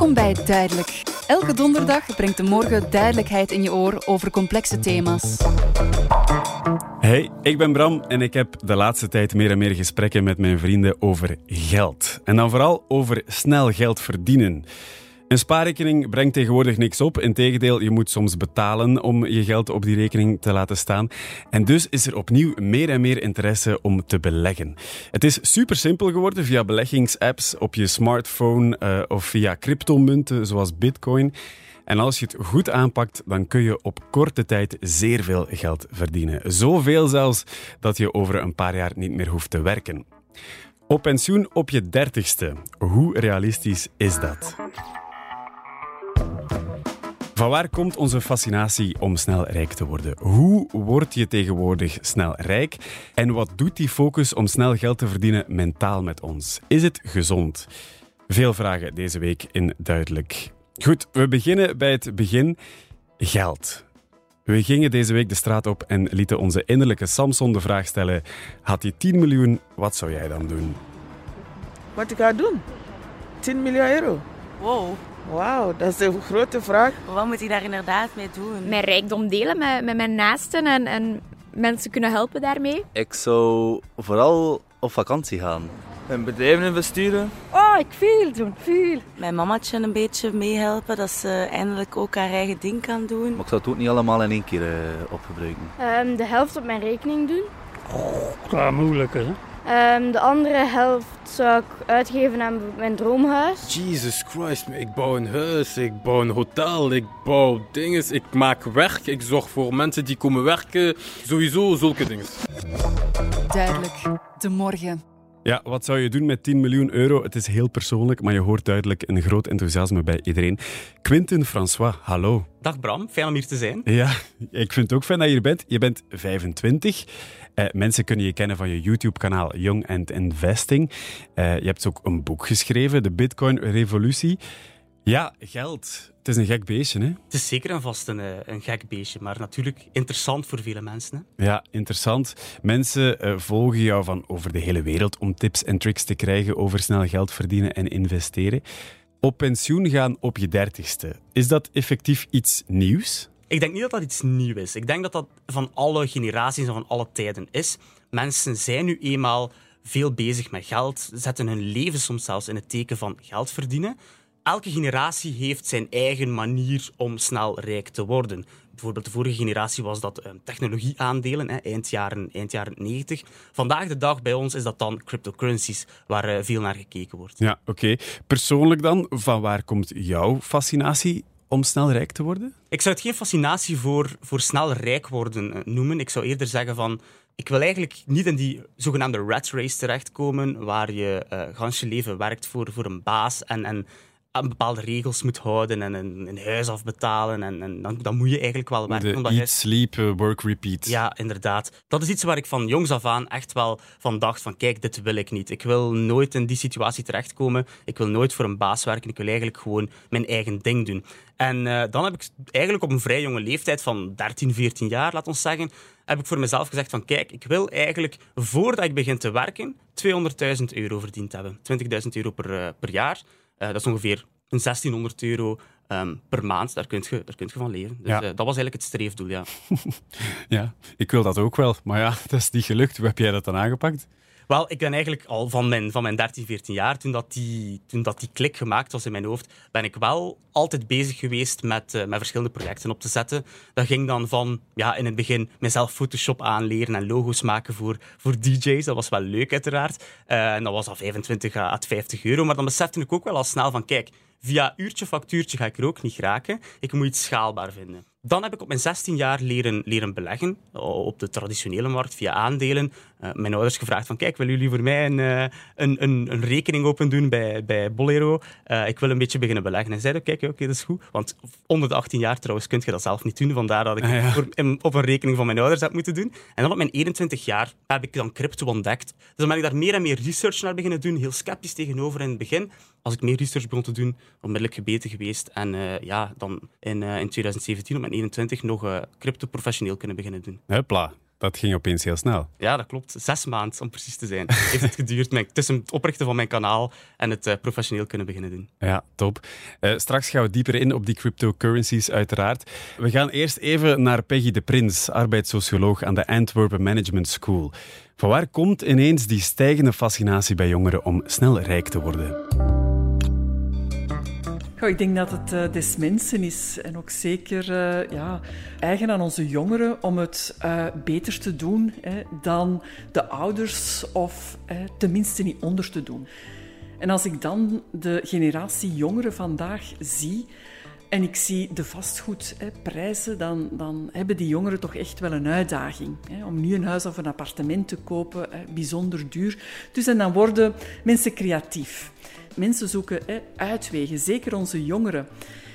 Welkom bij Duidelijk. Elke donderdag brengt de morgen duidelijkheid in je oor over complexe thema's. Hey, ik ben Bram en ik heb de laatste tijd meer en meer gesprekken met mijn vrienden over geld. En dan vooral over snel geld verdienen. Een spaarrekening brengt tegenwoordig niks op. Integendeel, je moet soms betalen om je geld op die rekening te laten staan. En dus is er opnieuw meer en meer interesse om te beleggen. Het is super simpel geworden via beleggingsapps op je smartphone uh, of via cryptomunten zoals Bitcoin. En als je het goed aanpakt, dan kun je op korte tijd zeer veel geld verdienen. Zoveel zelfs dat je over een paar jaar niet meer hoeft te werken. Op pensioen op je dertigste. Hoe realistisch is dat? Van waar komt onze fascinatie om snel rijk te worden? Hoe word je tegenwoordig snel rijk? En wat doet die focus om snel geld te verdienen mentaal met ons? Is het gezond? Veel vragen deze week in Duidelijk. Goed, we beginnen bij het begin. Geld. We gingen deze week de straat op en lieten onze innerlijke Samson de vraag stellen: had hij 10 miljoen, wat zou jij dan doen? Wat ik ga doen? 10 miljoen euro. Wow. Wauw, dat is een grote vraag. Wat moet ik daar inderdaad mee doen? Mijn rijkdom delen met, met mijn naasten en, en mensen kunnen helpen daarmee. Ik zou vooral op vakantie gaan. In bedrijven investeren. Oh, ik veel doen, veel. Mijn mamatje een beetje meehelpen, dat ze eindelijk ook haar eigen ding kan doen. Maar ik zou het ook niet allemaal in één keer uh, opgebruiken. Um, de helft op mijn rekening doen. Oh, ja, moeilijker hè? Um, de andere helft zou ik uitgeven aan mijn droomhuis. Jesus Christ, ik bouw een huis, ik bouw een hotel, ik bouw dingen, ik maak werk, ik zorg voor mensen die komen werken. Sowieso zulke dingen. Duidelijk, de morgen. Ja, wat zou je doen met 10 miljoen euro? Het is heel persoonlijk, maar je hoort duidelijk een groot enthousiasme bij iedereen. Quinten François, hallo. Dag Bram, fijn om hier te zijn. Ja, ik vind het ook fijn dat je hier bent. Je bent 25. Uh, mensen kunnen je kennen van je YouTube-kanaal Young and Investing. Uh, je hebt ook een boek geschreven, De Bitcoin Revolutie. Ja, geld. Het is een gek beestje, hè? Het is zeker en vast een, een gek beestje, maar natuurlijk interessant voor vele mensen. Hè? Ja, interessant. Mensen uh, volgen jou van over de hele wereld om tips en tricks te krijgen over snel geld verdienen en investeren. Op pensioen gaan op je dertigste. Is dat effectief iets nieuws? Ik denk niet dat dat iets nieuws is. Ik denk dat dat van alle generaties en van alle tijden is. Mensen zijn nu eenmaal veel bezig met geld, zetten hun leven soms zelfs in het teken van geld verdienen. Elke generatie heeft zijn eigen manier om snel rijk te worden. Bijvoorbeeld de vorige generatie was dat um, technologieaandelen, hè, eind, jaren, eind jaren 90. Vandaag de dag bij ons is dat dan cryptocurrencies, waar uh, veel naar gekeken wordt. Ja, oké. Okay. Persoonlijk dan, van waar komt jouw fascinatie om snel rijk te worden? Ik zou het geen fascinatie voor, voor snel rijk worden noemen. Ik zou eerder zeggen van... Ik wil eigenlijk niet in die zogenaamde rat race terechtkomen, waar je uh, gans je leven werkt voor, voor een baas en, en aan bepaalde regels moet houden en een, een huis afbetalen. En, en dan, dan, moet je eigenlijk wel werken. De eat, sleep, uh, work, repeat. Ja, inderdaad. Dat is iets waar ik van jongs af aan echt wel van dacht van kijk, dit wil ik niet. Ik wil nooit in die situatie terechtkomen. Ik wil nooit voor een baas werken. Ik wil eigenlijk gewoon mijn eigen ding doen. En uh, dan heb ik eigenlijk op een vrij jonge leeftijd van 13, 14 jaar, laat ons zeggen, heb ik voor mezelf gezegd van kijk, ik wil eigenlijk voordat ik begin te werken 200.000 euro verdiend hebben. 20.000 euro per, uh, per jaar. Uh, dat is ongeveer een 1600 euro um, per maand. Daar kun je, daar kun je van leven. Dus ja. uh, dat was eigenlijk het streefdoel, ja. ja, ik wil dat ook wel. Maar ja, dat is niet gelukt. Hoe heb jij dat dan aangepakt? Wel, ik ben eigenlijk al van mijn, van mijn 13, 14 jaar, toen dat, die, toen dat die klik gemaakt was in mijn hoofd, ben ik wel altijd bezig geweest met, uh, met verschillende projecten op te zetten. Dat ging dan van ja, in het begin mezelf Photoshop aanleren en logo's maken voor, voor DJ's. Dat was wel leuk, uiteraard. Uh, en dat was al 25 à 50 euro. Maar dan besefte ik ook wel al snel van, kijk, via uurtje factuurtje ga ik er ook niet geraken. Ik moet iets schaalbaar vinden. Dan heb ik op mijn 16 jaar leren, leren beleggen op de traditionele markt via aandelen. Uh, mijn ouders gevraagd van kijk, willen jullie voor mij een, uh, een, een, een, rekening open doen bij, bij Bolero? Uh, ik wil een beetje beginnen beleggen. En zeiden, kijk, oké, okay, dat is goed. Want onder de 18 jaar trouwens kun je dat zelf niet doen. Vandaar dat ik ah, ja. voor, in, op een rekening van mijn ouders heb moeten doen. En dan op mijn 21 jaar heb ik dan crypto ontdekt. Dus dan ben ik daar meer en meer research naar beginnen doen. Heel sceptisch tegenover in het begin. Als ik meer research begon te doen, onmiddellijk gebeten geweest. En ja, dan in, in 2017 op mijn 21 nog crypto professioneel kunnen beginnen doen. Hopla. Dat ging opeens heel snel. Ja, dat klopt. Zes maanden, om precies te zijn, heeft het geduurd mijn, tussen het oprichten van mijn kanaal en het uh, professioneel kunnen beginnen doen. Ja, top. Uh, straks gaan we dieper in op die cryptocurrencies, uiteraard. We gaan eerst even naar Peggy de Prins, arbeidssocioloog aan de Antwerpen Management School. Van waar komt ineens die stijgende fascinatie bij jongeren om snel rijk te worden? Ik denk dat het uh, des mensen is en ook zeker uh, ja, eigen aan onze jongeren om het uh, beter te doen hè, dan de ouders of tenminste niet onder te doen. En als ik dan de generatie jongeren vandaag zie en ik zie de vastgoedprijzen, dan, dan hebben die jongeren toch echt wel een uitdaging. Hè, om nu een huis of een appartement te kopen, hè, bijzonder duur. Dus en dan worden mensen creatief. Mensen zoeken hè, uitwegen, zeker onze jongeren.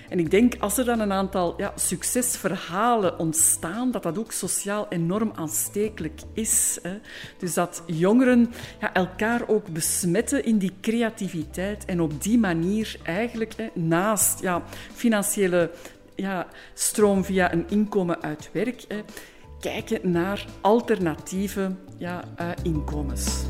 En ik denk, als er dan een aantal ja, succesverhalen ontstaan, dat dat ook sociaal enorm aanstekelijk is. Hè. Dus dat jongeren ja, elkaar ook besmetten in die creativiteit en op die manier eigenlijk hè, naast ja, financiële ja, stroom via een inkomen uit werk, hè, kijken naar alternatieve ja, uh, inkomens.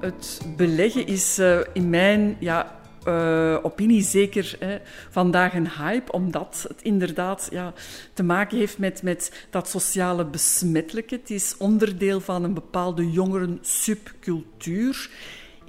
Het beleggen is uh, in mijn ja, uh, opinie zeker hè, vandaag een hype, omdat het inderdaad ja, te maken heeft met, met dat sociale besmettelijke. Het is onderdeel van een bepaalde jongeren subcultuur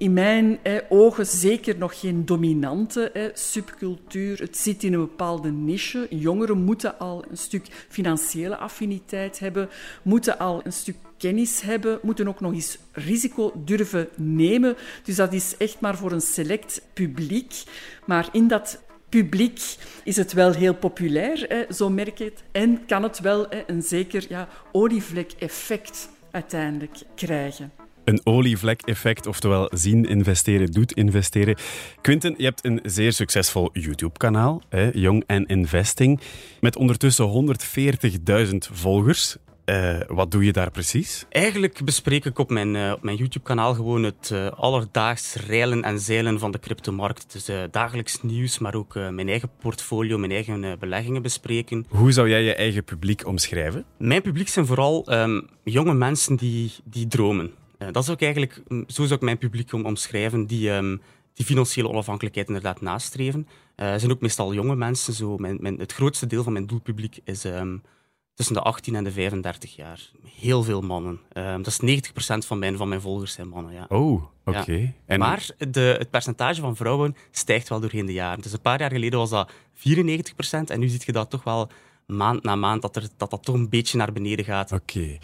in mijn ogen zeker nog geen dominante subcultuur. Het zit in een bepaalde niche. Jongeren moeten al een stuk financiële affiniteit hebben, moeten al een stuk kennis hebben, moeten ook nog eens risico durven nemen. Dus dat is echt maar voor een select publiek. Maar in dat publiek is het wel heel populair, zo merk je het. En kan het wel een zeker ja, olievlek-effect uiteindelijk krijgen. Een olievlek-effect, oftewel zien investeren doet investeren. Quinten, je hebt een zeer succesvol YouTube-kanaal, Young and Investing, met ondertussen 140.000 volgers. Uh, wat doe je daar precies? Eigenlijk bespreek ik op mijn, uh, op mijn YouTube-kanaal gewoon het uh, alledaags reilen en zeilen van de cryptomarkt. Dus dagelijks nieuws, maar ook mijn eigen portfolio, mijn eigen beleggingen bespreken. Hoe zou jij je eigen publiek omschrijven? Mijn publiek zijn vooral um, jonge mensen die, die dromen. Dat is ook eigenlijk, mm, zo zou ik mijn publiek om, omschrijven, die, um, die financiële onafhankelijkheid inderdaad nastreven. Het zijn ook meestal jonge mensen. Zo. Mijn, mijn, het grootste deel van mijn doelpubliek is... Um, tussen de 18 en de 35 jaar. Heel veel mannen. Um, dat is 90% van mijn, van mijn volgers zijn mannen. Ja. Oh, oké. Ja. Maar de, het percentage van vrouwen stijgt wel doorheen de jaren. Dus een paar jaar geleden was dat 94% en nu zie je dat toch wel maand na maand dat er, dat, dat toch een beetje naar beneden gaat. Oké.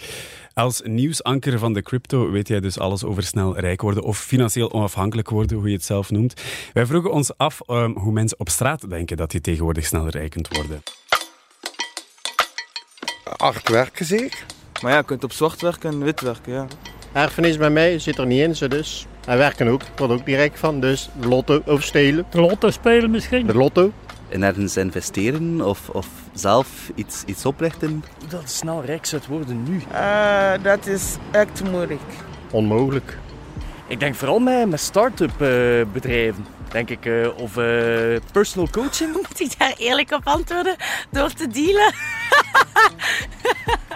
Als nieuwsanker van de crypto weet jij dus alles over snel rijk worden of financieel onafhankelijk worden, hoe je het zelf noemt. Wij vroegen ons af um, hoe mensen op straat denken dat die tegenwoordig snel rijk kunt worden hard werken zeker. Maar ja, je kunt op zwart werken en wit werken, ja. Erfenis bij mij zit er niet in, zo dus. En werken ook, word ook direct van. Dus lotto of stelen. De lotto spelen misschien? De lotto. En ergens investeren of, of zelf iets, iets oprichten. Hoe dat snel rijk zou worden nu? Uh, dat is echt moeilijk. Onmogelijk. Ik denk vooral met, met start-up uh, bedrijven denk ik. Uh, of uh, personal coaching. Moet ik daar eerlijk op antwoorden door te dealen?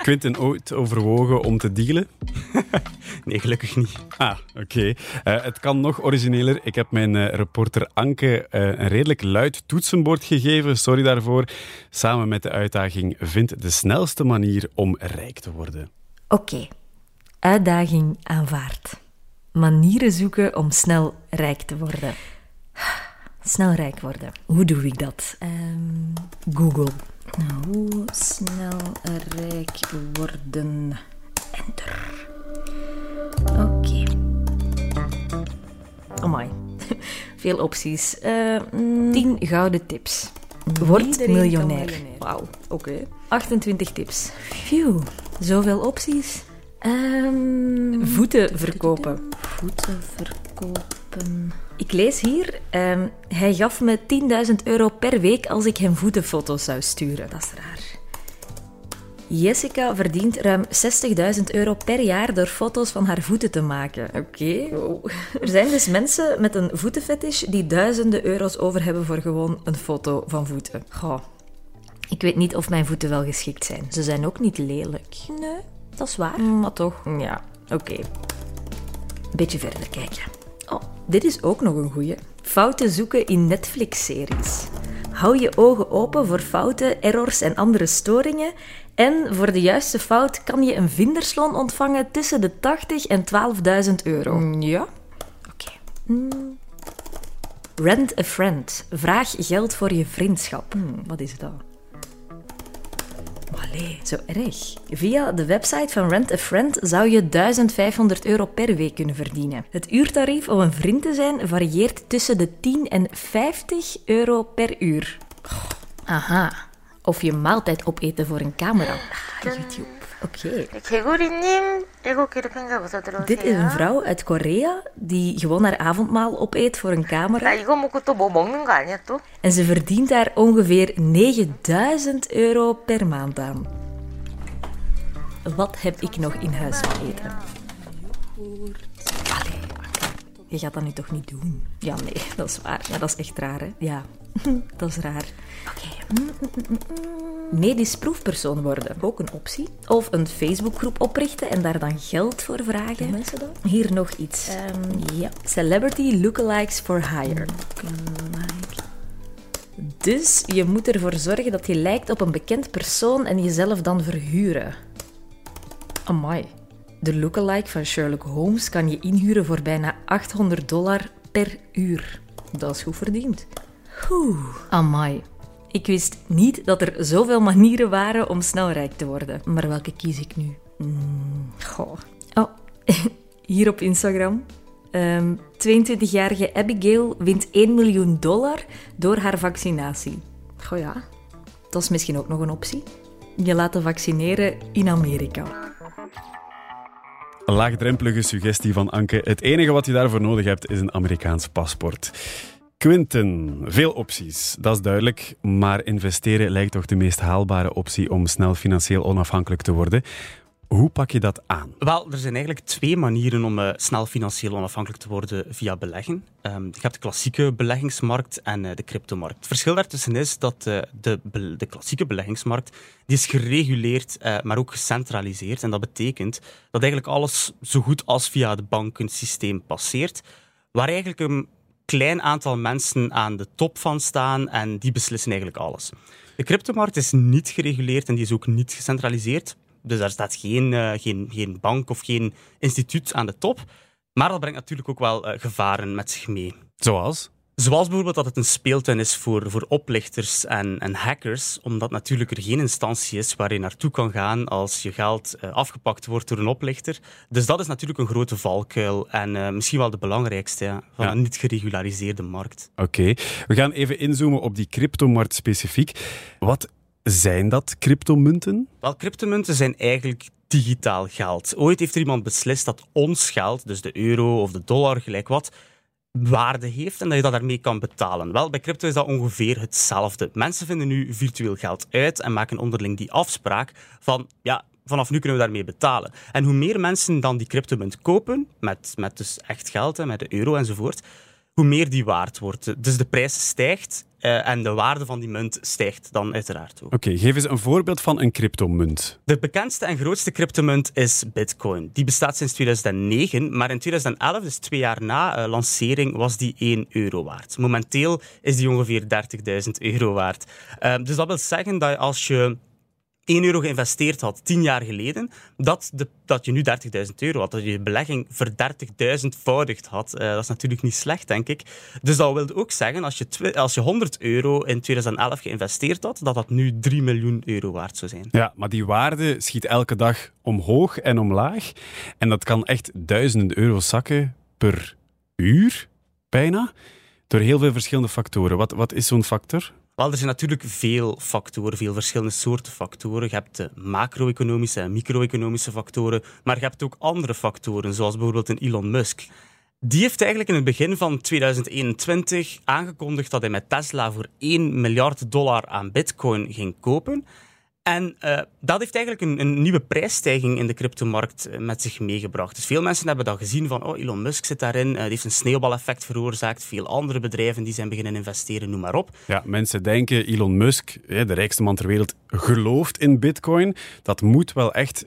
Quinten ooit overwogen om te dealen? nee, gelukkig niet. Ah, oké. Okay. Uh, eh, het kan nog origineler. Ik heb mijn reporter Anke een redelijk luid toetsenbord gegeven. Sorry daarvoor. Samen met de uitdaging Vind de snelste manier om rijk te worden. Oké. Okay. Uitdaging aanvaard. Manieren zoeken om snel rijk te worden. Snel rijk worden. Hoe doe ik dat? Um, Google. Nou, hoe snel rijk worden? Amai. Veel opties. Uh, mm, 10 gouden tips. Word miljonair. Wauw, oké. Okay. 28 tips. Phew, zoveel opties. Um, voeten verkopen. Voeten verkopen. Ik lees hier, um, hij gaf me 10.000 euro per week als ik hem voetenfoto's zou sturen. Dat is raar. Jessica verdient ruim 60.000 euro per jaar door foto's van haar voeten te maken. Oké. Er zijn dus mensen met een voetenfetish die duizenden euro's over hebben voor gewoon een foto van voeten. Goh. Ik weet niet of mijn voeten wel geschikt zijn. Ze zijn ook niet lelijk. Nee, dat is waar. Maar toch, ja, oké. Beetje verder kijken. Oh, dit is ook nog een goeie. Fouten zoeken in Netflix-series. Hou je ogen open voor fouten, errors en andere storingen. En voor de juiste fout kan je een vindersloon ontvangen tussen de 80 en 12.000 euro. Mm, ja. Oké. Mm. Rent a friend. Vraag geld voor je vriendschap. Hmm, wat is dat? Allee, zo erg. Via de website van Rent a Friend zou je 1500 euro per week kunnen verdienen. Het uurtarief om een vriend te zijn varieert tussen de 10 en 50 euro per uur. Aha of je maaltijd opeten voor een camera. Ah, YouTube. Oké. Dit is een vrouw uit Korea die gewoon haar avondmaal opeet voor een camera. En ze verdient daar ongeveer 9000 euro per maand aan. Wat heb ik nog in huis van eten? Je gaat dat nu toch niet doen? Ja, nee, dat is waar. Ja, dat is echt raar, hè? Ja. dat is raar. Oké. Medisch proefpersoon worden, ook een optie. Of een Facebookgroep oprichten en daar dan geld voor vragen. mensen dat? Hier nog iets. ja. Celebrity lookalikes for hire. Dus je moet ervoor zorgen dat je lijkt op een bekend persoon en jezelf dan verhuren. Amai. De lookalike van Sherlock Holmes kan je inhuren voor bijna 800 dollar per uur. Dat is goed verdiend. Oeh. Amai. Ik wist niet dat er zoveel manieren waren om snel rijk te worden. Maar welke kies ik nu? Hmm, goh. Oh, hier op Instagram. Ehm, 22-jarige Abigail wint 1 miljoen dollar door haar vaccinatie. Goh ja, dat is misschien ook nog een optie. Je laten vaccineren in Amerika. Een laagdrempelige suggestie van Anke. Het enige wat je daarvoor nodig hebt is een Amerikaans paspoort. Quinten, veel opties, dat is duidelijk. Maar investeren lijkt toch de meest haalbare optie om snel financieel onafhankelijk te worden. Hoe pak je dat aan? Wel, er zijn eigenlijk twee manieren om eh, snel financieel onafhankelijk te worden via beleggen. Ehm, je hebt de klassieke beleggingsmarkt en eh, de cryptomarkt. Het verschil daartussen is dat eh, de, de klassieke beleggingsmarkt die is gereguleerd, maar ook gecentraliseerd. En dat betekent dat eigenlijk alles zo goed als via het bankensysteem passeert, waar eigenlijk een klein aantal mensen aan de top van staan en die beslissen eigenlijk alles. De cryptomarkt is niet gereguleerd en die is ook niet gecentraliseerd. Dus daar staat geen, eh, geen, geen bank of geen instituut aan de top. Maar dat brengt natuurlijk ook wel eh, gevaren met zich mee. Zoals? Zoals bijvoorbeeld dat het een speeltuin is voor, voor oplichters en, en hackers, omdat natuurlijk er geen instantie is waar je naartoe kan gaan als je geld eh, afgepakt wordt door een oplichter. Dus dat is natuurlijk een grote valkuil en eh, misschien wel de belangrijkste ja, van Ja. een niet geregulariseerde markt. Oké, we gaan even inzoomen op die cryptomarkt specifiek. Wat zijn dat, cryptomunten? Wel, cryptomunten zijn eigenlijk digitaal geld. Ooit heeft er iemand beslist dat ons geld, dus de euro of de dollar, gelijk wat, waarde heeft en dat je dat daarmee kan betalen. Wel, bij crypto is dat ongeveer hetzelfde. Mensen vinden nu virtueel geld uit en maken onderling die afspraak van, ja, vanaf nu kunnen we daarmee betalen. En hoe meer mensen dan die cryptomunt kopen, met, met dus echt geld, hè, met de euro enzovoort, hoe meer die waard wordt. Dus de prijs stijgt eh, en de waarde van die munt stijgt dan uiteraard ook. Oké, geef eens een voorbeeld van een cryptomunt. De bekendste en grootste cryptomunt is Bitcoin. Die bestaat sinds 2009, maar in 2011, dus twee jaar na eh, lancering, was die 1 euro waard. Momenteel is die ongeveer 30.000 euro waard. Eh, dus dat wil zeggen dat als je 1 euro geïnvesteerd had 10 jaar geleden, dat, de, dat je nu 30.000 euro had. Dat je je belegging ver 30.000voudigd had. Eh, dat is natuurlijk niet slecht, denk ik. Dus dat wil ook zeggen, als je, als je 100 euro in 2011 geïnvesteerd had, dat dat nu 3 miljoen euro waard zou zijn. Ja, maar die waarde schiet elke dag omhoog en omlaag. En dat kan echt duizenden euro's zakken per uur, bijna. Door heel veel verschillende factoren. Wat, wat is zo'n factor? Wel, er zijn natuurlijk veel factoren, veel verschillende soorten factoren. Je hebt de macro-economische en micro-economische factoren, maar je hebt ook andere factoren, zoals bijvoorbeeld een Elon Musk. Die heeft eigenlijk in het begin van 2021 aangekondigd dat hij met Tesla voor 1 miljard dollar aan bitcoin ging kopen. En uh, dat heeft eigenlijk een, een, nieuwe prijsstijging in de cryptomarkt uh, met zich meegebracht. Dus veel mensen hebben dat gezien van oh, Elon Musk zit daarin, uh, die heeft een sneeuwbaleffect veroorzaakt. Veel andere bedrijven die zijn beginnen investeren, noem maar op. Ja, mensen denken Elon Musk, de rijkste man ter wereld, gelooft in bitcoin. Dat moet wel echt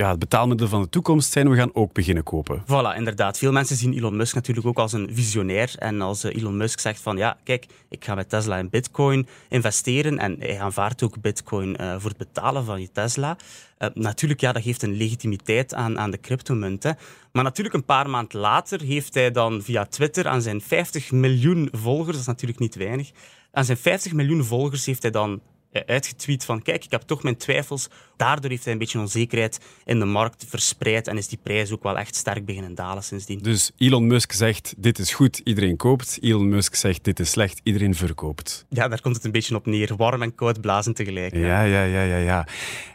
ja, het betaalmiddel van de toekomst zijn, we gaan ook beginnen kopen. Voilà, inderdaad. Veel mensen zien Elon Musk natuurlijk ook als een visionair. En als Elon Musk zegt van ja, kijk, ik ga met Tesla in bitcoin investeren en hij aanvaardt ook bitcoin uh, voor het betalen van je Tesla. Uh, natuurlijk, ja, dat geeft een legitimiteit aan, aan de cryptomunt. Maar natuurlijk een paar maanden later heeft hij dan via Twitter aan zijn 50 miljoen volgers, dat is natuurlijk niet weinig, aan zijn 50 miljoen volgers heeft hij dan uitgetweet van kijk, ik heb toch mijn twijfels. Daardoor heeft hij een beetje onzekerheid in de markt verspreid en is die prijs ook wel echt sterk beginnen dalen sindsdien. Dus Elon Musk zegt dit is goed, iedereen koopt. Elon Musk zegt dit is slecht, iedereen verkoopt. Ja, daar komt het een beetje op neer. Warm en koud blazen tegelijk. Ja, ja, ja, ja, ja.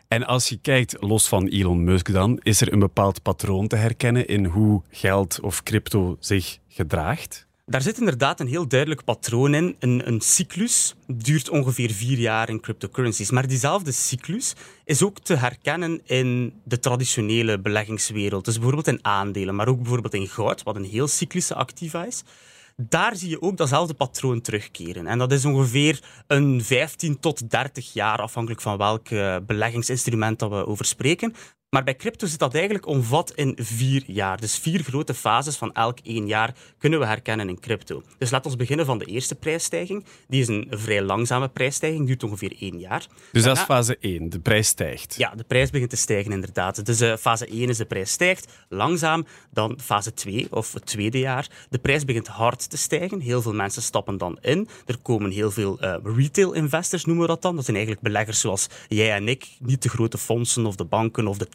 En als je kijkt, los van Elon Musk dan, is er een bepaald patroon te herkennen in hoe geld of crypto zich gedraagt? Daar zit inderdaad een heel duidelijk patroon in. Een, een, cyclus duurt ongeveer vier jaar in cryptocurrencies. Maar diezelfde cyclus is ook te herkennen in de traditionele beleggingswereld. Dus bijvoorbeeld in aandelen, maar ook bijvoorbeeld in goud, wat een heel cyclische activa is. Daar zie je ook datzelfde patroon terugkeren. En dat is ongeveer een 15 tot 30 jaar, afhankelijk van welk beleggingsinstrument dat we over spreken. Maar bij crypto zit dat eigenlijk omvat in vier jaar. Dus vier grote fases van elk één jaar kunnen we herkennen in crypto. Dus laten we beginnen van de eerste prijsstijging. Die is een vrij langzame prijsstijging, duurt ongeveer één jaar. Dus dat is fase 1, de prijs stijgt. Ja, de prijs begint te stijgen inderdaad. Dus uh, fase 1 is de prijs stijgt, langzaam. Dan fase 2, of het tweede jaar. De prijs begint hard te stijgen. Heel veel mensen stappen dan in. Er komen heel veel uh, retail investors, noemen we dat dan. Dat zijn eigenlijk beleggers zoals jij en ik. Niet de grote fondsen of de banken of de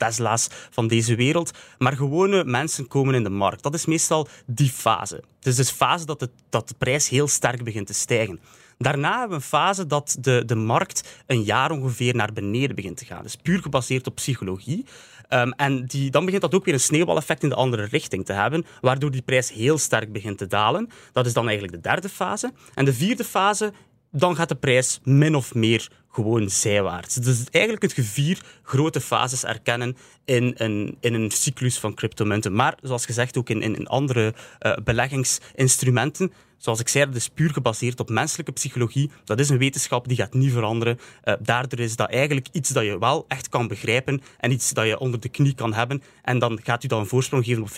Van deze wereld, maar gewone mensen komen in de markt. Dat is meestal die fase. Dus fase dat, het, dat de prijs heel sterk begint te stijgen. Daarna hebben we een fase dat de, de markt een jaar ongeveer naar beneden begint te gaan. Dus puur gebaseerd op psychologie. Um, en die, dan begint dat ook weer een sneeuwbaleffect in de andere richting te hebben, waardoor die prijs heel sterk begint te dalen. Dat is dan eigenlijk de derde fase. En de vierde fase, dan gaat de prijs min of meer gewoon zijwaarts. Dus eigenlijk het je vier grote fases erkennen in een, in een cyclus van cryptomunten. Maar zoals gezegd ook in, in, andere uh, beleggingsinstrumenten. Zoals ik zei, dat is puur gebaseerd op menselijke psychologie. Dat is een wetenschap die gaat niet veranderen. Uh, daardoor is dat eigenlijk iets dat je wel echt kan begrijpen en iets dat je onder de knie kan hebben. En dan gaat u dan een voorsprong geven op 95%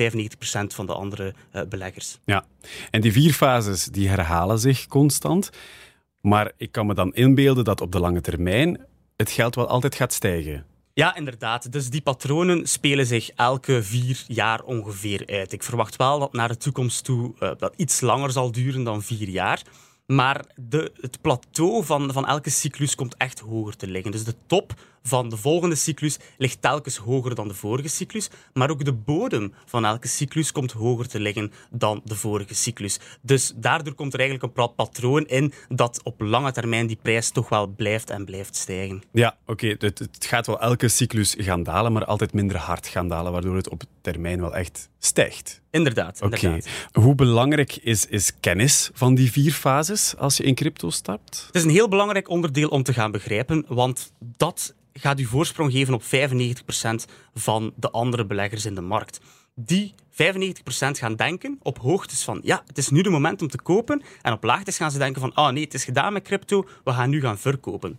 van de andere uh, beleggers. Ja, en die vier fases die herhalen zich constant. Maar ik kan me dan inbeelden dat op de lange termijn het geld wel altijd gaat stijgen. Ja, inderdaad. Dus die patronen spelen zich elke vier jaar ongeveer uit. Ik verwacht wel dat naar de toekomst toe uh, dat iets langer zal duren dan vier jaar. Maar de, het plateau van, van elke cyclus komt echt hoger te liggen. Dus de top van de volgende cyclus ligt telkens hoger dan de vorige cyclus. Maar ook de bodem van elke cyclus komt hoger te liggen dan de vorige cyclus. Dus daardoor komt er eigenlijk een patroon in dat op lange termijn die prijs toch wel blijft en blijft stijgen. Ja, oké. Het, het, gaat wel elke cyclus gaan dalen, maar altijd minder hard gaan dalen, waardoor het op termijn wel echt stijgt. Inderdaad. Oké. Hoe belangrijk is, is kennis van die vier fases als je in crypto stapt? Het is een heel belangrijk onderdeel om te gaan begrijpen, want dat gaat u voorsprong geven op 95% van de andere beleggers in de markt. Die 95% gaan denken op hoogtes van ja, het is nu de moment om te kopen. En op laagtes gaan ze denken van ah oh nee, het is gedaan met crypto, we gaan nu gaan verkopen.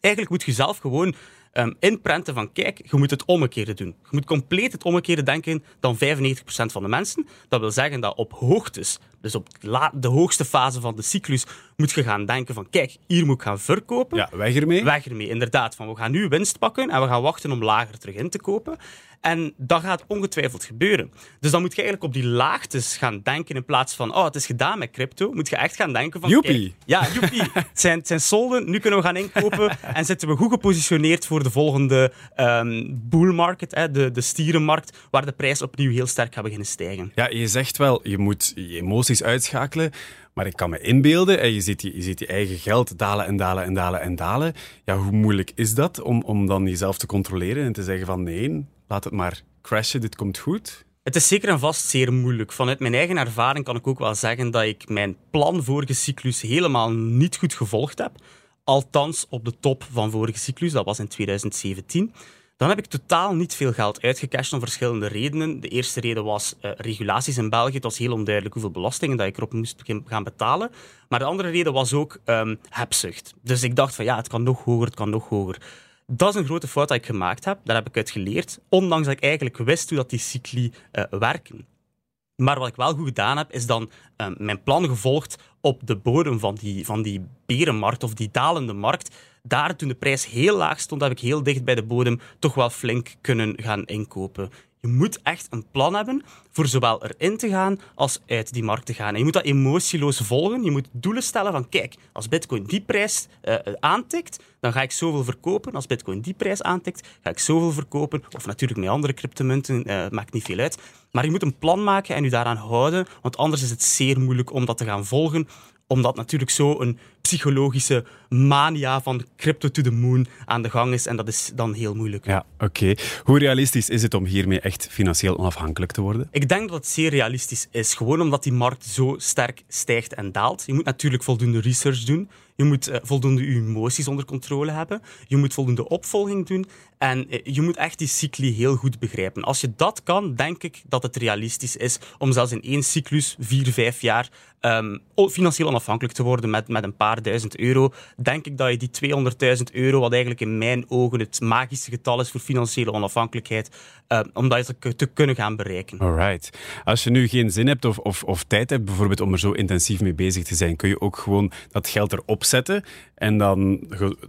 Eigenlijk moet je zelf gewoon um, inprenten van kijk, je moet het omgekeerde doen. Je moet compleet het omgekeerde denken dan 95% van de mensen. Dat wil zeggen dat op hoogtes, dus op de hoogste fase van de cyclus, moet je gaan denken van kijk, hier moet ik gaan verkopen. Ja, weg ermee. Weg ermee, inderdaad. Van we gaan nu winst pakken en we gaan wachten om lager terug in te kopen. En dat gaat ongetwijfeld gebeuren. Dus dan moet je eigenlijk op die laagtes gaan denken in plaats van, oh, het is gedaan met crypto. Moet je echt gaan denken van, joepie. ja, joepie. het, zijn, het zijn solden, nu kunnen we gaan inkopen en zitten we goed gepositioneerd voor de volgende um, bull market, hè, de, de stierenmarkt, waar de prijs opnieuw heel sterk gaat beginnen stijgen. Ja, je zegt wel, je moet je emoties uitschakelen. Maar ik kan me inbeelden, en je ziet, je, ziet je eigen geld dalen en dalen en dalen en dalen. Ja, hoe moeilijk is dat om, om dan jezelf te controleren en te zeggen van nee, laat het maar crashen, dit komt goed? Het is zeker en vast zeer moeilijk. Vanuit mijn eigen ervaring kan ik ook wel zeggen dat ik mijn plan vorige cyclus helemaal niet goed gevolgd heb Althans op de top van vorige cyclus, dat was in 2017. Dan heb ik totaal niet veel geld uitgecashed om verschillende redenen. De eerste reden was uh, regulaties in België. Het was heel onduidelijk hoeveel belastingen dat ik erop moest gaan betalen. Maar de andere reden was ook um, hebzucht. Dus ik dacht van ja, het kan nog hoger, het kan nog hoger. Dat is een grote fout die ik gemaakt heb. Daar heb ik uit geleerd. Ondanks dat ik eigenlijk wist hoe dat die cycli uh, werken. Maar wat ik wel goed gedaan heb, is dan uh, mijn plan gevolgd op de bodem van die, van die berenmarkt of die dalende markt. Daar, toen de prijs heel laag stond, heb ik heel dicht bij de bodem toch wel flink kunnen gaan inkopen. Je moet echt een plan hebben voor zowel erin te gaan als uit die markt te gaan. En je moet dat emotieloos volgen. Je moet doelen stellen van, kijk, als bitcoin die prijs uh, aantikt, dan ga ik zoveel verkopen. Als bitcoin die prijs aantikt, ga ik zoveel verkopen. Of natuurlijk met andere cryptomunten, uh, maakt niet veel uit. Maar je moet een plan maken en je daaraan houden, want anders is het zeer moeilijk om dat te gaan volgen omdat natuurlijk zo een psychologische mania van crypto to the moon aan de gang is. En dat is dan heel moeilijk. Ja, oké. Hoe realistisch is het om hiermee echt financieel onafhankelijk te worden? Ik denk dat het zeer realistisch is. Gewoon omdat die markt zo sterk stijgt en daalt. Je moet natuurlijk voldoende research doen. Je moet uh, voldoende je emoties onder controle hebben. Je moet voldoende opvolging doen. En uh, je moet echt die cycli heel goed begrijpen. Als je dat kan, denk ik dat het realistisch is om zelfs in één cyclus, vier, vijf jaar, um, financieel onafhankelijk te worden met, met een paar duizend euro. Denk ik dat je die 200.000 euro, wat eigenlijk in mijn ogen het magische getal is voor financiële onafhankelijkheid, uh, om dat te, te, kunnen gaan bereiken. Alright. Als je nu geen zin hebt of, of, of tijd hebt bijvoorbeeld om er zo intensief mee bezig te zijn, kun je ook gewoon dat geld erop zetten en dan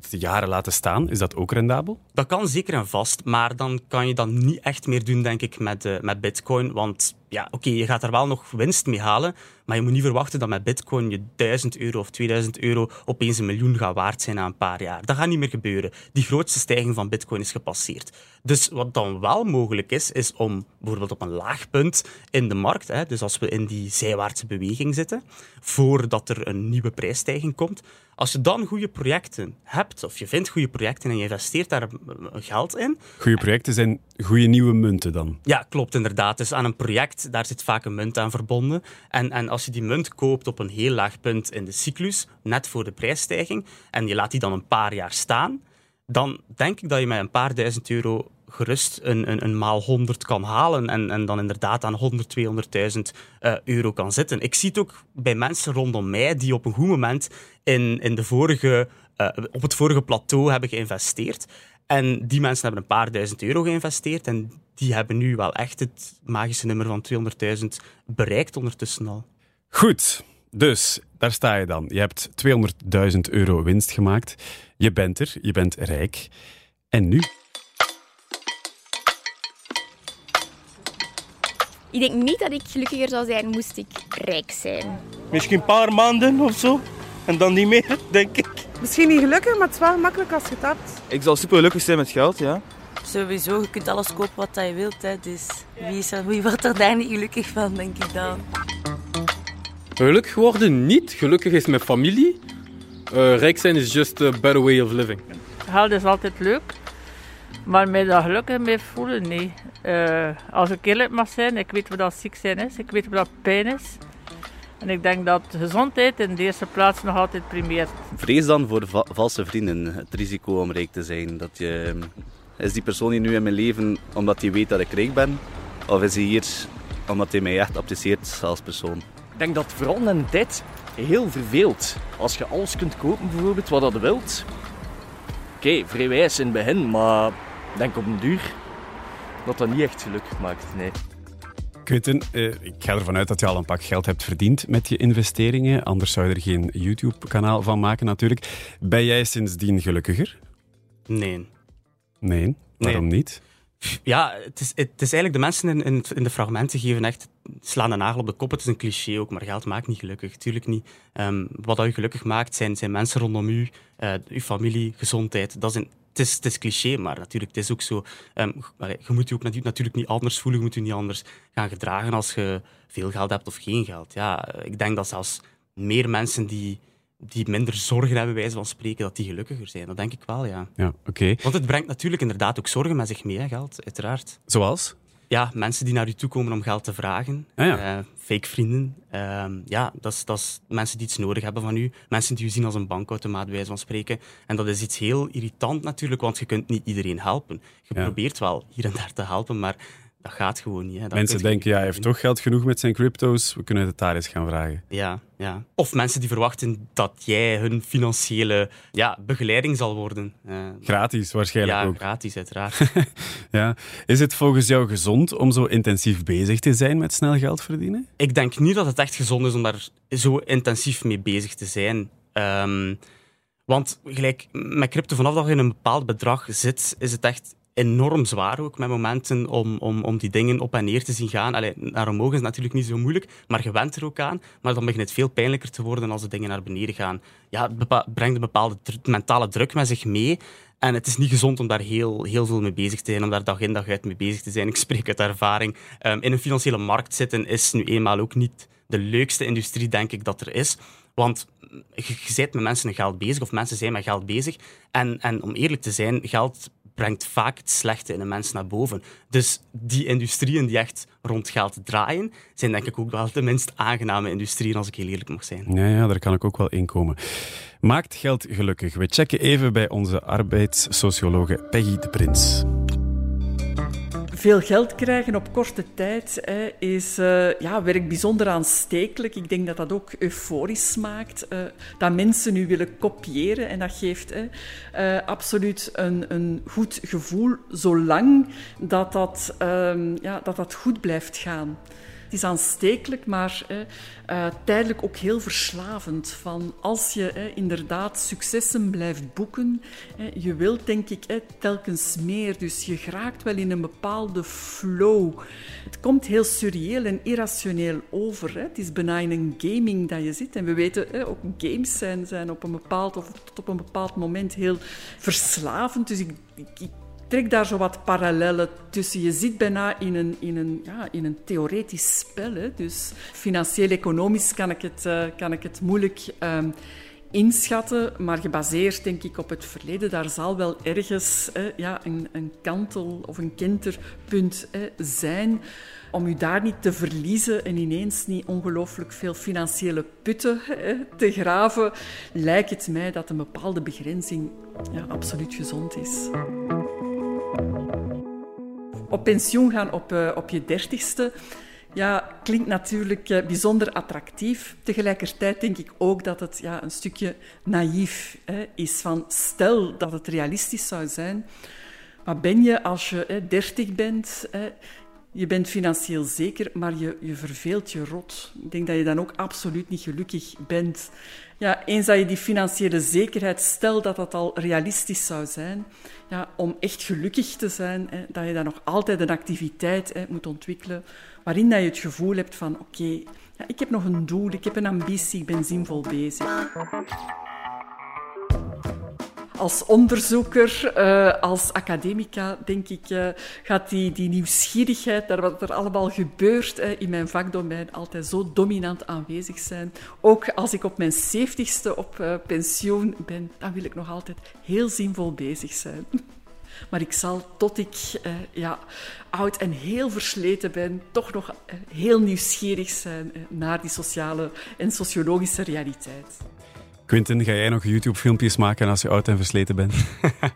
jaren laten staan. Is dat ook rendabel? Dat kan zeker en vast, maar dan kan je dat niet echt meer doen, denk ik, met, uh, met Bitcoin. Want ja, oké, je gaat er wel nog winst mee halen, maar je moet niet verwachten dat met Bitcoin je 1000 euro of 2000 euro opeens een miljoen gaat waard zijn na een paar jaar. Dat gaat niet meer gebeuren. Die grootste stijging van Bitcoin is gepasseerd. Dus wat dan wel mogelijk is, is om bijvoorbeeld op een laag punt in de markt, hè, dus als we in die zijwaartse beweging zitten, voordat er een nieuwe prijsstijging komt, als je dan goede projecten hebt, of je vindt goede projecten en je investeert daar geld in. Goede projecten zijn goede nieuwe munten dan? Ja, klopt inderdaad. Dus aan een project, daar zit vaak een munt aan verbonden. En, en als je die munt koopt op een heel laag punt in de cyclus, net voor de prijsstijging, en je laat die dan een paar jaar staan, dan denk ik dat je met een paar duizend euro gerust een, een, een maal 100 kan halen en, en dan inderdaad aan 100, 200.000 uh, euro kan zitten. Ik zie het ook bij mensen rondom mij die op een goed moment in, in de vorige, uh, op het vorige plateau hebben geïnvesteerd. En die mensen hebben een paar duizend euro geïnvesteerd en die hebben nu wel echt het magische nummer van 200.000 bereikt ondertussen al. Goed, dus daar sta je dan. Je hebt 200.000 euro winst gemaakt. Je bent er, je bent rijk. En nu? Ik denk niet dat ik gelukkiger zou zijn moest ik rijk zijn. Misschien een paar maanden of zo. En dan niet meer, denk ik. Misschien niet gelukkig, maar het is wel makkelijk als je het hebt. Ik zal super gelukkig zijn met geld, ja. Sowieso, je kunt alles kopen wat je wilt. Hè. Dus wie, is er, wie wordt er daar niet gelukkig van, denk ik dan. Gelukkig worden niet. Gelukkig is mijn familie. Uh, rijk zijn is just a better way of living. Geld is altijd leuk. Maar mij daar gelukkig mee voelen, nee. Uh, als ik eerlijk mag zijn, ik weet wat dat ziek zijn is. Ik weet wat dat pijn is. En ik denk dat gezondheid in de eerste plaats nog altijd primeert. Vrees dan voor va valse vrienden, het risico om rijk te zijn. Dat je, is die persoon hier nu in mijn leven omdat hij weet dat ik rijk ben? Of is hij hier omdat hij mij echt apprecieert als persoon? Ik denk dat vooral in tijd heel verveelt. Als je alles kunt kopen, bijvoorbeeld, wat je wilt. Oké, okay, vrij wijs in het begin, maar denk op een duur dat dat niet echt gelukkig maakt. Nee. Quinten, uh, ik ga ervan uit dat je al een pak geld hebt verdiend met je investeringen. Anders zou je er geen YouTube-kanaal van maken, natuurlijk. Ben jij sindsdien gelukkiger? Nee. Nee? Waarom nee. niet? Ja, het is, het is eigenlijk de mensen in, in, in, de fragmenten geven echt slaan de nagel op de kop. Het is een cliché ook, maar geld maakt niet gelukkig. Tuurlijk niet. Um, wat dat u gelukkig maakt, zijn, zijn mensen rondom u, uh, uw familie, gezondheid. Dat is een, het, is, het is cliché, maar natuurlijk, het is ook zo. Um, je moet je ook natuurlijk niet anders voelen, je moet je niet anders gaan gedragen als je veel geld hebt of geen geld. Ja, ik denk dat zelfs meer mensen die die minder zorgen hebben, wijze van spreken, dat die gelukkiger zijn. Dat denk ik wel, ja. Ja, oké. Want het brengt natuurlijk inderdaad ook zorgen met zich mee, hè, geld, uiteraard. Zoals? Ja, mensen die naar je toe komen om geld te vragen. Ah, ja. Eh, fake vrienden. Ehm, ja, dat is, dat is mensen die iets nodig hebben van u. Mensen die u zien als een bankautomaat, bij wijze van spreken. En dat is iets heel irritant natuurlijk, want je kunt niet iedereen helpen. Je Ja. probeert wel hier en daar te helpen, maar dat gaat gewoon niet. Hè. Dat Mensen denken, ja, hij heeft toch geld genoeg met zijn crypto's, we kunnen het daar eens gaan vragen. Ja, ja. Of mensen die verwachten dat jij hun financiële ja, begeleiding zal worden. Eh, Gratis waarschijnlijk ja, ook. gratis uiteraard. Ja. Is het volgens jou gezond om zo intensief bezig te zijn met snel geld verdienen? Ik denk niet dat het echt gezond is om daar zo intensief mee bezig te zijn. Ehm, want gelijk met crypto, vanaf dat je in een bepaald bedrag zit, is het echt enorm zwaar ook met momenten om, om, om die dingen op en neer te zien gaan. Allee, naar omhoog is natuurlijk niet zo moeilijk, maar je went er ook aan. Maar dan begint het veel pijnlijker te worden als de dingen naar beneden gaan. Ja, het brengt een bepaalde mentale druk met zich mee. En het is niet gezond om daar heel, heel veel mee bezig te zijn, om daar dag in dag uit mee bezig te zijn. Ik spreek uit ervaring. Ehm, in een financiële markt zitten is nu eenmaal ook niet de leukste industrie, denk ik, dat er is. Want je, je bent met mensen geld bezig, of mensen zijn met geld bezig. En, en om eerlijk te zijn, geld brengt vaak het slechte in een mens naar boven. Dus die industrieën die echt rond geld draaien, zijn denk ik ook wel de minst aangename industrieën, als ik heel eerlijk mag zijn. Ja, ja, daar kan ik ook wel in komen. Maakt geld gelukkig? We checken even bij onze arbeidssociologe Peggy de Prins. Veel geld krijgen op korte tijd hè, is, eh, ja, werkt bijzonder aanstekelijk. Ik denk dat dat ook euforisch maakt. eh, dat mensen nu willen kopiëren. En dat geeft hè, eh, absoluut een, een goed gevoel, zolang dat dat, ehm, ja, dat dat goed blijft gaan. Het is aanstekelijk, maar eh, tijdelijk ook heel verslavend. Van als je inderdaad successen blijft boeken, je wilt denk ik telkens meer. Dus je geraakt wel in een bepaalde flow. Het komt heel surreëel en irrationeel over. Het is bijna in een gaming dat je zit. En we weten, ook games zijn, zijn op een bepaald of tot op een bepaald moment heel verslavend. Dus ik, ik trek daar zo wat parallellen tussen. Je zit bijna in een, in een, ja, in een theoretisch spel. Hè. Dus financieel-economisch kan ik het, eh, kan ik het moeilijk ehm, inschatten, maar gebaseerd denk ik op het verleden. Daar zal wel ergens ja, een, een kantel of een kenterpunt zijn. Om u daar niet te verliezen en ineens niet ongelooflijk veel financiële putten te graven, lijkt het mij dat een bepaalde begrenzing ja, absoluut gezond is. Op pensioen gaan op, eh, op je dertigste, ja, klinkt natuurlijk eh, bijzonder attractief. Tegelijkertijd denk ik ook dat het ja, een stukje naïef hè, is. Van stel dat het realistisch zou zijn, wat ben je als je hè, 30 bent? Hè, je bent financieel zeker, maar je, je verveelt je rot. Ik denk dat je dan ook absoluut niet gelukkig bent. Ja, eens dat je die financiële zekerheid, stel dat dat al realistisch zou zijn, ja, om echt gelukkig te zijn, hè, dat je dan nog altijd een activiteit moet ontwikkelen waarin dat je het gevoel hebt van oké, ja, ik heb nog een doel, ik heb een ambitie, ik ben zinvol bezig. Als onderzoeker, uh, als academica, denk ik, uh, gaat die, die nieuwsgierigheid naar wat er allemaal gebeurt uh, in mijn vakdomein altijd zo dominant aanwezig zijn. Ook als ik op mijn zeventigste op pensioen ben, dan wil ik nog altijd heel zinvol bezig zijn. Maar ik zal tot ik ja, oud en heel versleten ben, toch nog heel nieuwsgierig zijn naar die sociale en sociologische realiteit. Quinten, ga jij nog YouTube-filmpjes maken als je oud en versleten bent?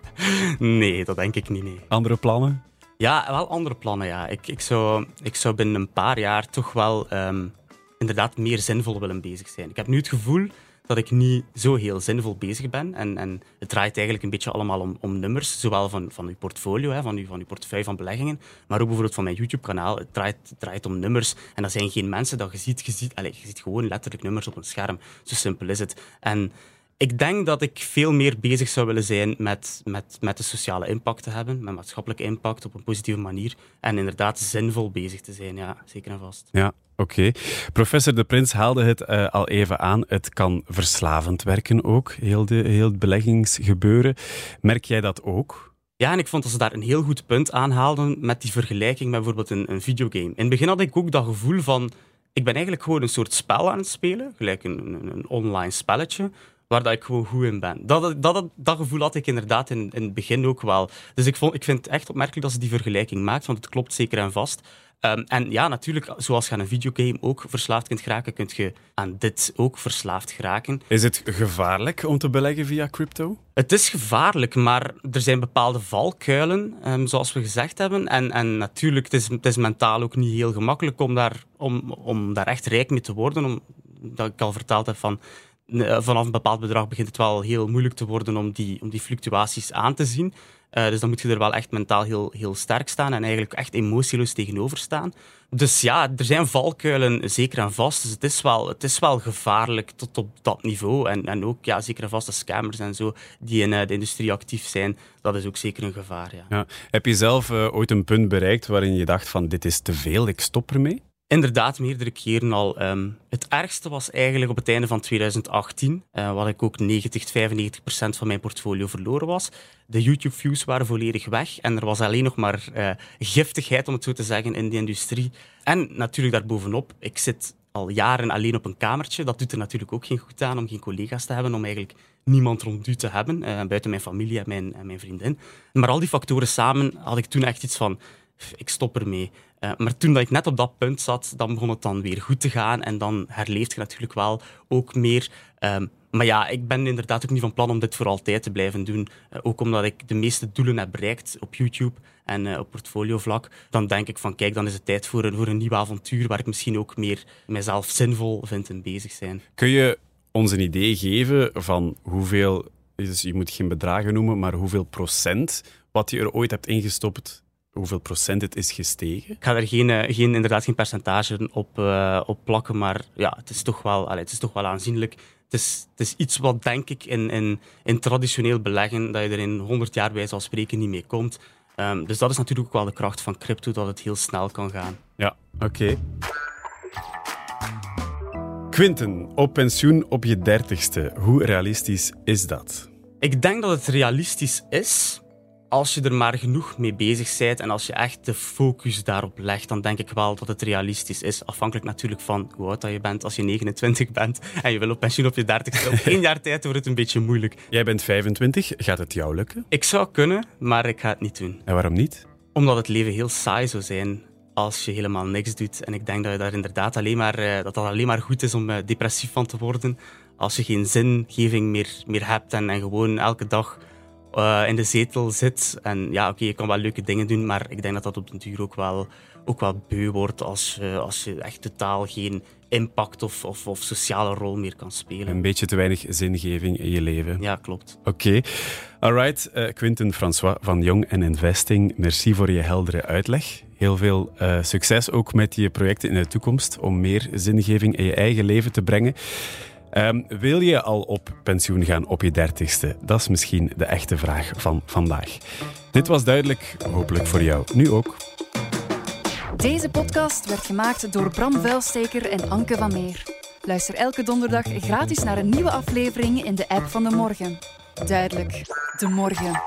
nee, dat denk ik niet. Nee. Andere plannen? Ja, wel andere plannen. Ja. Ik, ik, zou, ik zou binnen een paar jaar toch wel um, inderdaad meer zinvol willen bezig zijn. Ik heb nu het gevoel dat ik niet zo heel zinvol bezig ben. En, en het draait eigenlijk een beetje allemaal om, om nummers, zowel van, van uw portfolio, hè, van, uw, van uw portefeuille van beleggingen, maar ook bijvoorbeeld van mijn YouTube-kanaal. Het draait, draait om nummers. En dat zijn geen mensen dat je ziet. Je ziet, allez, je ziet gewoon letterlijk nummers op een scherm. Zo simpel is het. En ik denk dat ik veel meer bezig zou willen zijn met, met, met de sociale impact te hebben, met maatschappelijke impact op een positieve manier. En inderdaad zinvol bezig te zijn, ja, zeker en vast. Ja, oké. Professor De Prins haalde het uh, al even aan. Het kan verslavend werken ook, heel, de, heel het beleggingsgebeuren. Merk jij dat ook? Ja, en ik vond dat ze daar een heel goed punt aanhaalden met die vergelijking met bijvoorbeeld een, een videogame. In het begin had ik ook dat gevoel van ik ben eigenlijk gewoon een soort spel aan het spelen, gelijk een, een, een online spelletje. Waar dat ik gewoon goed in ben. Dat, dat, dat, dat gevoel had ik inderdaad in, in het begin ook wel. Dus ik, vond, ik vind het echt opmerkelijk dat ze die vergelijking maakt, want het klopt zeker en vast. Ehm, en ja, natuurlijk, zoals je aan een videogame ook verslaafd kunt geraken, kun je aan dit ook verslaafd geraken. Is het gevaarlijk om te beleggen via crypto? Het is gevaarlijk, maar er zijn bepaalde valkuilen, um, zoals we gezegd hebben. En, en natuurlijk, het is, het is mentaal ook niet heel gemakkelijk om daar, om, om daar echt rijk mee te worden. Om, dat ik al verteld heb van vanaf een bepaald bedrag begint het wel heel moeilijk te worden om die, om die fluctuaties aan te zien. Uh, dus dan moet je er wel echt mentaal heel, heel sterk staan en eigenlijk echt emotieloos tegenover staan. Dus ja, er zijn valkuilen zeker en vast. Dus het is wel, het is wel gevaarlijk tot op dat niveau. En, en ook ja, zeker en vast de scammers en zo die in uh, de industrie actief zijn, dat is ook zeker een gevaar. Ja. Heb je zelf ooit een punt bereikt waarin je dacht van dit is te veel, ik stop ermee? Inderdaad, meerdere keren al. Um, het ergste was eigenlijk op het einde van 2018, uh, wat ik ook 90, 95 procent van mijn portfolio verloren was. De YouTube-views waren volledig weg en er was alleen nog maar uh, giftigheid, om het zo te zeggen, in die industrie. En natuurlijk daarbovenop, ik zit al jaren alleen op een kamertje. Dat doet er natuurlijk ook geen goed aan om geen collega's te hebben, om eigenlijk niemand rond u te hebben, uh, buiten mijn familie en mijn, en mijn vriendin. Maar al die factoren samen had ik toen echt iets van ik stop ermee. Uh, maar toen dat ik net op dat punt zat, dan begon het dan weer goed te gaan. En dan herleeft je natuurlijk wel ook meer. Um, maar ja, ik ben inderdaad ook niet van plan om dit voor altijd te blijven doen. Uh, ook omdat ik de meeste doelen heb bereikt op YouTube en uh, op portfoliovlak. Dan denk ik van, kijk, dan is het tijd voor een, voor een nieuw avontuur waar ik misschien ook meer mezelf zinvol vind in bezig zijn. Kun je ons een idee geven van hoeveel, dus je moet geen bedragen noemen, maar hoeveel procent wat je er ooit hebt ingestopt hoeveel procent het is gestegen? Ik ga er geen, uh, geen, inderdaad geen percentage op, uh, op plakken, maar ja, het is toch wel, allee, het is toch wel aanzienlijk. Het is, het is iets wat, denk ik, in, in, in traditioneel beleggen, dat je er in 100 jaar bij zal spreken niet mee komt. Um, dus dat is natuurlijk ook wel de kracht van crypto, dat het heel snel kan gaan. Ja, oké. Okay. Quinten, op pensioen op je dertigste. Hoe realistisch is dat? Ik denk dat het realistisch is, als je er maar genoeg mee bezig bent en als je echt de focus daarop legt, dan denk ik wel dat het realistisch is. Afhankelijk natuurlijk van hoe oud dat je bent. Als je 29 bent en je wil op pensioen op je 30 op één jaar tijd wordt het een beetje moeilijk. Jij bent 25, gaat het jou lukken? Ik zou kunnen, maar ik ga het niet doen. En waarom niet? Omdat het leven heel saai zou zijn als je helemaal niks doet. En ik denk dat je daar inderdaad alleen maar, uh, dat dat alleen maar goed is om uh, depressief van te worden. Als je geen zingeving meer, meer hebt en, en gewoon elke dag uh, in de zetel zit. En ja, oké, okay, je kan wel leuke dingen doen, maar ik denk dat dat op den duur ook wel, ook wel beu wordt als, uh, als je echt totaal geen impact of, of, of, sociale rol meer kan spelen. Een beetje te weinig zingeving in je leven. Ja, klopt. Oké. Okay. Alright, uh, Quinten François van Young Investing, merci voor je heldere uitleg. Heel veel uh, succes ook met je projecten in de toekomst om meer zingeving in je eigen leven te brengen. Um, wil je al op pensioen gaan op je dertigste? Dat is misschien de echte vraag van vandaag. Dit was duidelijk, hopelijk voor jou nu ook. Deze podcast werd gemaakt door Bram Vuilsteker en Anke van Meer. Luister elke donderdag gratis naar een nieuwe aflevering in de app van de morgen. Duidelijk, de morgen.